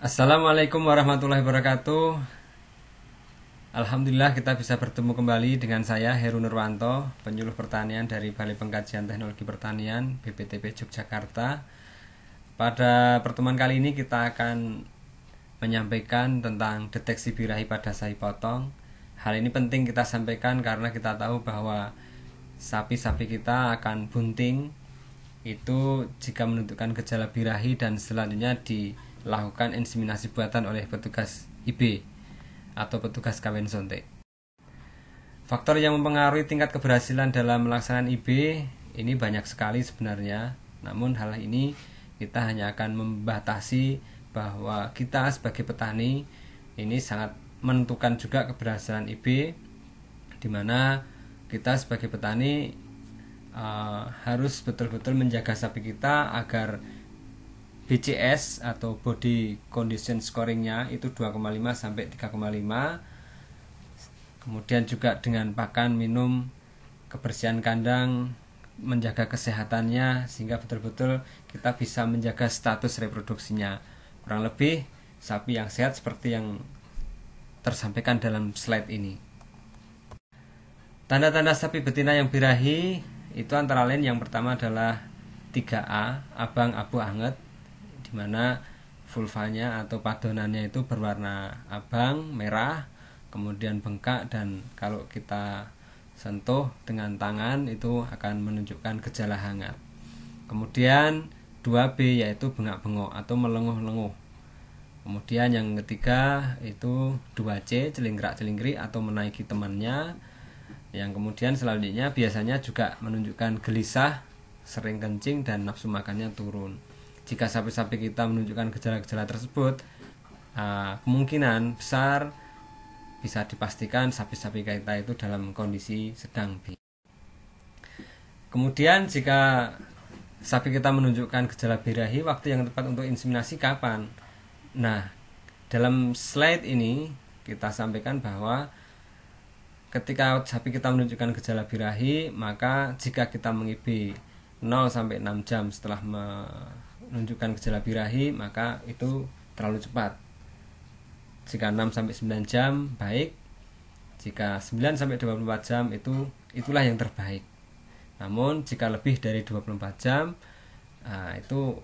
Assalamualaikum warahmatullahi wabarakatuh. Alhamdulillah kita bisa bertemu kembali dengan saya Heru Nurwanto Penyuluh pertanian dari Balai Pengkajian Teknologi Pertanian BPTP Yogyakarta. Pada pertemuan kali ini kita akan menyampaikan tentang deteksi birahi pada sapi potong. Hal ini penting kita sampaikan karena kita tahu bahwa sapi-sapi kita akan bunting. Itu jika menentukan gejala birahi dan selanjutnya di lakukan inseminasi buatan oleh petugas IB atau petugas kawin sontek. Faktor yang mempengaruhi tingkat keberhasilan dalam melaksanakan IB ini banyak sekali sebenarnya. Namun hal ini kita hanya akan membatasi bahwa kita sebagai petani ini sangat menentukan juga keberhasilan IB di mana kita sebagai petani uh, harus betul-betul menjaga sapi kita agar BCS atau body condition scoringnya itu 2,5 sampai 3,5 kemudian juga dengan pakan minum kebersihan kandang menjaga kesehatannya sehingga betul-betul kita bisa menjaga status reproduksinya. Kurang lebih sapi yang sehat seperti yang tersampaikan dalam slide ini. Tanda-tanda sapi betina yang birahi itu antara lain yang pertama adalah 3A abang abu anget di mana vulvanya atau padonannya itu berwarna abang, merah, kemudian bengkak dan kalau kita sentuh dengan tangan itu akan menunjukkan gejala hangat. Kemudian 2B yaitu bengak-bengok atau melenguh-lenguh. Kemudian yang ketiga itu 2C celingkrak-celingkrik atau menaiki temannya. Yang kemudian selanjutnya biasanya juga menunjukkan gelisah, sering kencing dan nafsu makannya turun jika sapi-sapi kita menunjukkan gejala-gejala tersebut uh, kemungkinan besar bisa dipastikan sapi-sapi kita itu dalam kondisi sedang B. Kemudian jika sapi kita menunjukkan gejala birahi, waktu yang tepat untuk inseminasi kapan? Nah, dalam slide ini kita sampaikan bahwa ketika sapi kita menunjukkan gejala birahi, maka jika kita mengib 0 sampai 6 jam setelah menunjukkan gejala birahi maka itu terlalu cepat. Jika 6 sampai 9 jam baik. Jika 9 sampai 24 jam itu itulah yang terbaik. Namun jika lebih dari 24 jam nah, itu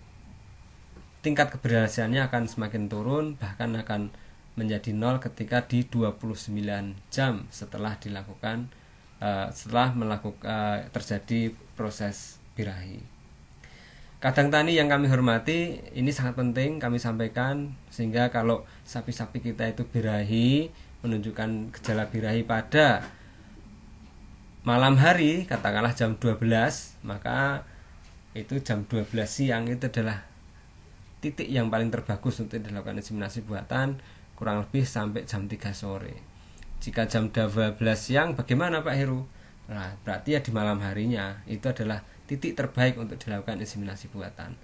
tingkat keberhasilannya akan semakin turun bahkan akan menjadi nol ketika di 29 jam setelah dilakukan uh, setelah melakukan terjadi proses birahi. Kadang tani yang kami hormati, ini sangat penting kami sampaikan sehingga kalau sapi-sapi kita itu birahi, menunjukkan gejala birahi pada malam hari, katakanlah jam 12, maka itu jam 12 siang itu adalah titik yang paling terbagus untuk dilakukan inseminasi buatan kurang lebih sampai jam 3 sore. Jika jam 12 siang bagaimana Pak Heru? Nah, berarti ya di malam harinya itu adalah titik terbaik untuk dilakukan inseminasi buatan.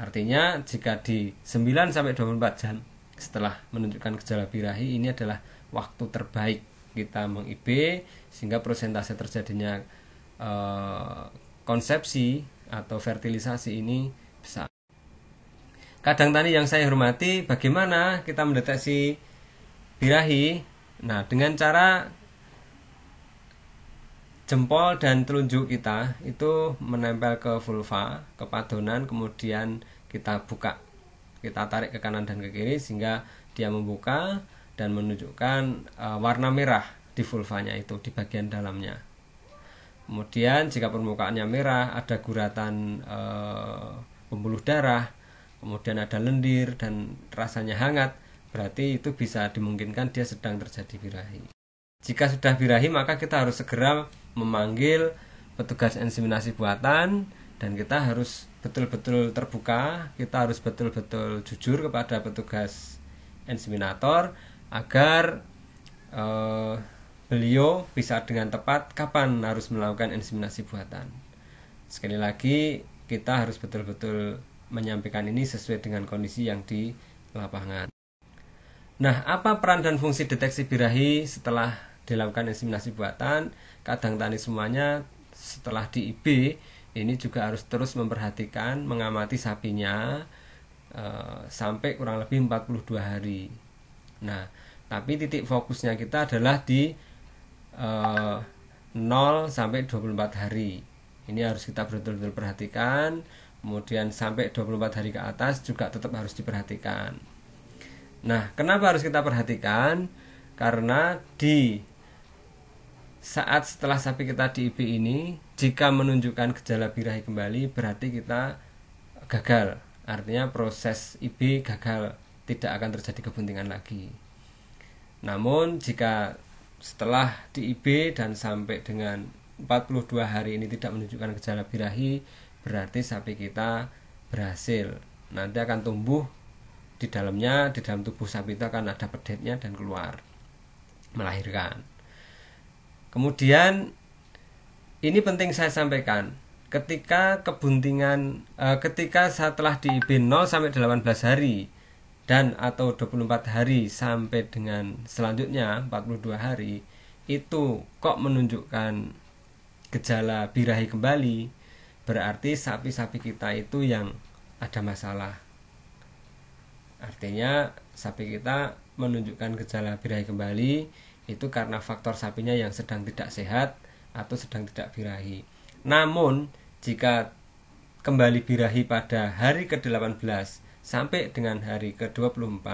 Artinya jika di 9 sampai 24 jam setelah menunjukkan gejala birahi ini adalah waktu terbaik kita meng-IB sehingga prosentase terjadinya eh, konsepsi atau fertilisasi ini besar. Kadang tani yang saya hormati, bagaimana kita mendeteksi birahi? Nah, dengan cara jempol dan telunjuk kita itu menempel ke vulva, ke padonan, kemudian kita buka. Kita tarik ke kanan dan ke kiri sehingga dia membuka dan menunjukkan e, warna merah di vulvanya itu di bagian dalamnya. Kemudian jika permukaannya merah, ada guratan e, pembuluh darah, kemudian ada lendir dan rasanya hangat, berarti itu bisa dimungkinkan dia sedang terjadi birahi. Jika sudah birahi maka kita harus segera memanggil petugas inseminasi buatan dan kita harus betul-betul terbuka, kita harus betul-betul jujur kepada petugas inseminator agar uh, beliau bisa dengan tepat kapan harus melakukan inseminasi buatan. Sekali lagi kita harus betul-betul menyampaikan ini sesuai dengan kondisi yang di lapangan. Nah, apa peran dan fungsi deteksi birahi setelah dilakukan inseminasi buatan kadang tani semuanya setelah di IB ini juga harus terus memperhatikan mengamati sapinya uh, sampai kurang lebih 42 hari. Nah, tapi titik fokusnya kita adalah di uh, 0 sampai 24 hari. Ini harus kita betul-betul perhatikan. Kemudian sampai 24 hari ke atas juga tetap harus diperhatikan. Nah, kenapa harus kita perhatikan? Karena di saat setelah sapi kita di IB ini jika menunjukkan gejala birahi kembali berarti kita gagal. Artinya proses IB gagal tidak akan terjadi kebuntingan lagi. Namun jika setelah di IB dan sampai dengan 42 hari ini tidak menunjukkan gejala birahi berarti sapi kita berhasil. Nanti akan tumbuh di dalamnya di dalam tubuh sapi itu akan ada pedetnya dan keluar melahirkan Kemudian ini penting saya sampaikan. Ketika kebuntingan eh, ketika setelah di IB 0 sampai 18 hari dan atau 24 hari sampai dengan selanjutnya 42 hari itu kok menunjukkan gejala birahi kembali berarti sapi-sapi kita itu yang ada masalah artinya sapi kita menunjukkan gejala birahi kembali itu karena faktor sapinya yang sedang tidak sehat atau sedang tidak birahi. Namun, jika kembali birahi pada hari ke-18 sampai dengan hari ke-24,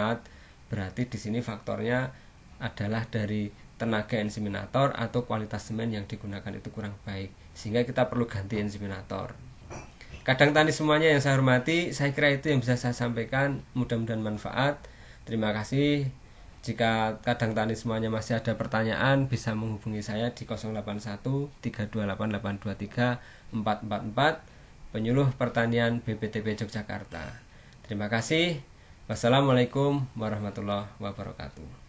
berarti di sini faktornya adalah dari tenaga inseminator atau kualitas semen yang digunakan itu kurang baik sehingga kita perlu ganti inseminator. Kadang tani semuanya yang saya hormati, saya kira itu yang bisa saya sampaikan. Mudah-mudahan manfaat. Terima kasih. Jika kadang tani semuanya masih ada pertanyaan bisa menghubungi saya di 081 328 823 444 penyuluh pertanian BPTP Yogyakarta. Terima kasih. Wassalamualaikum warahmatullahi wabarakatuh.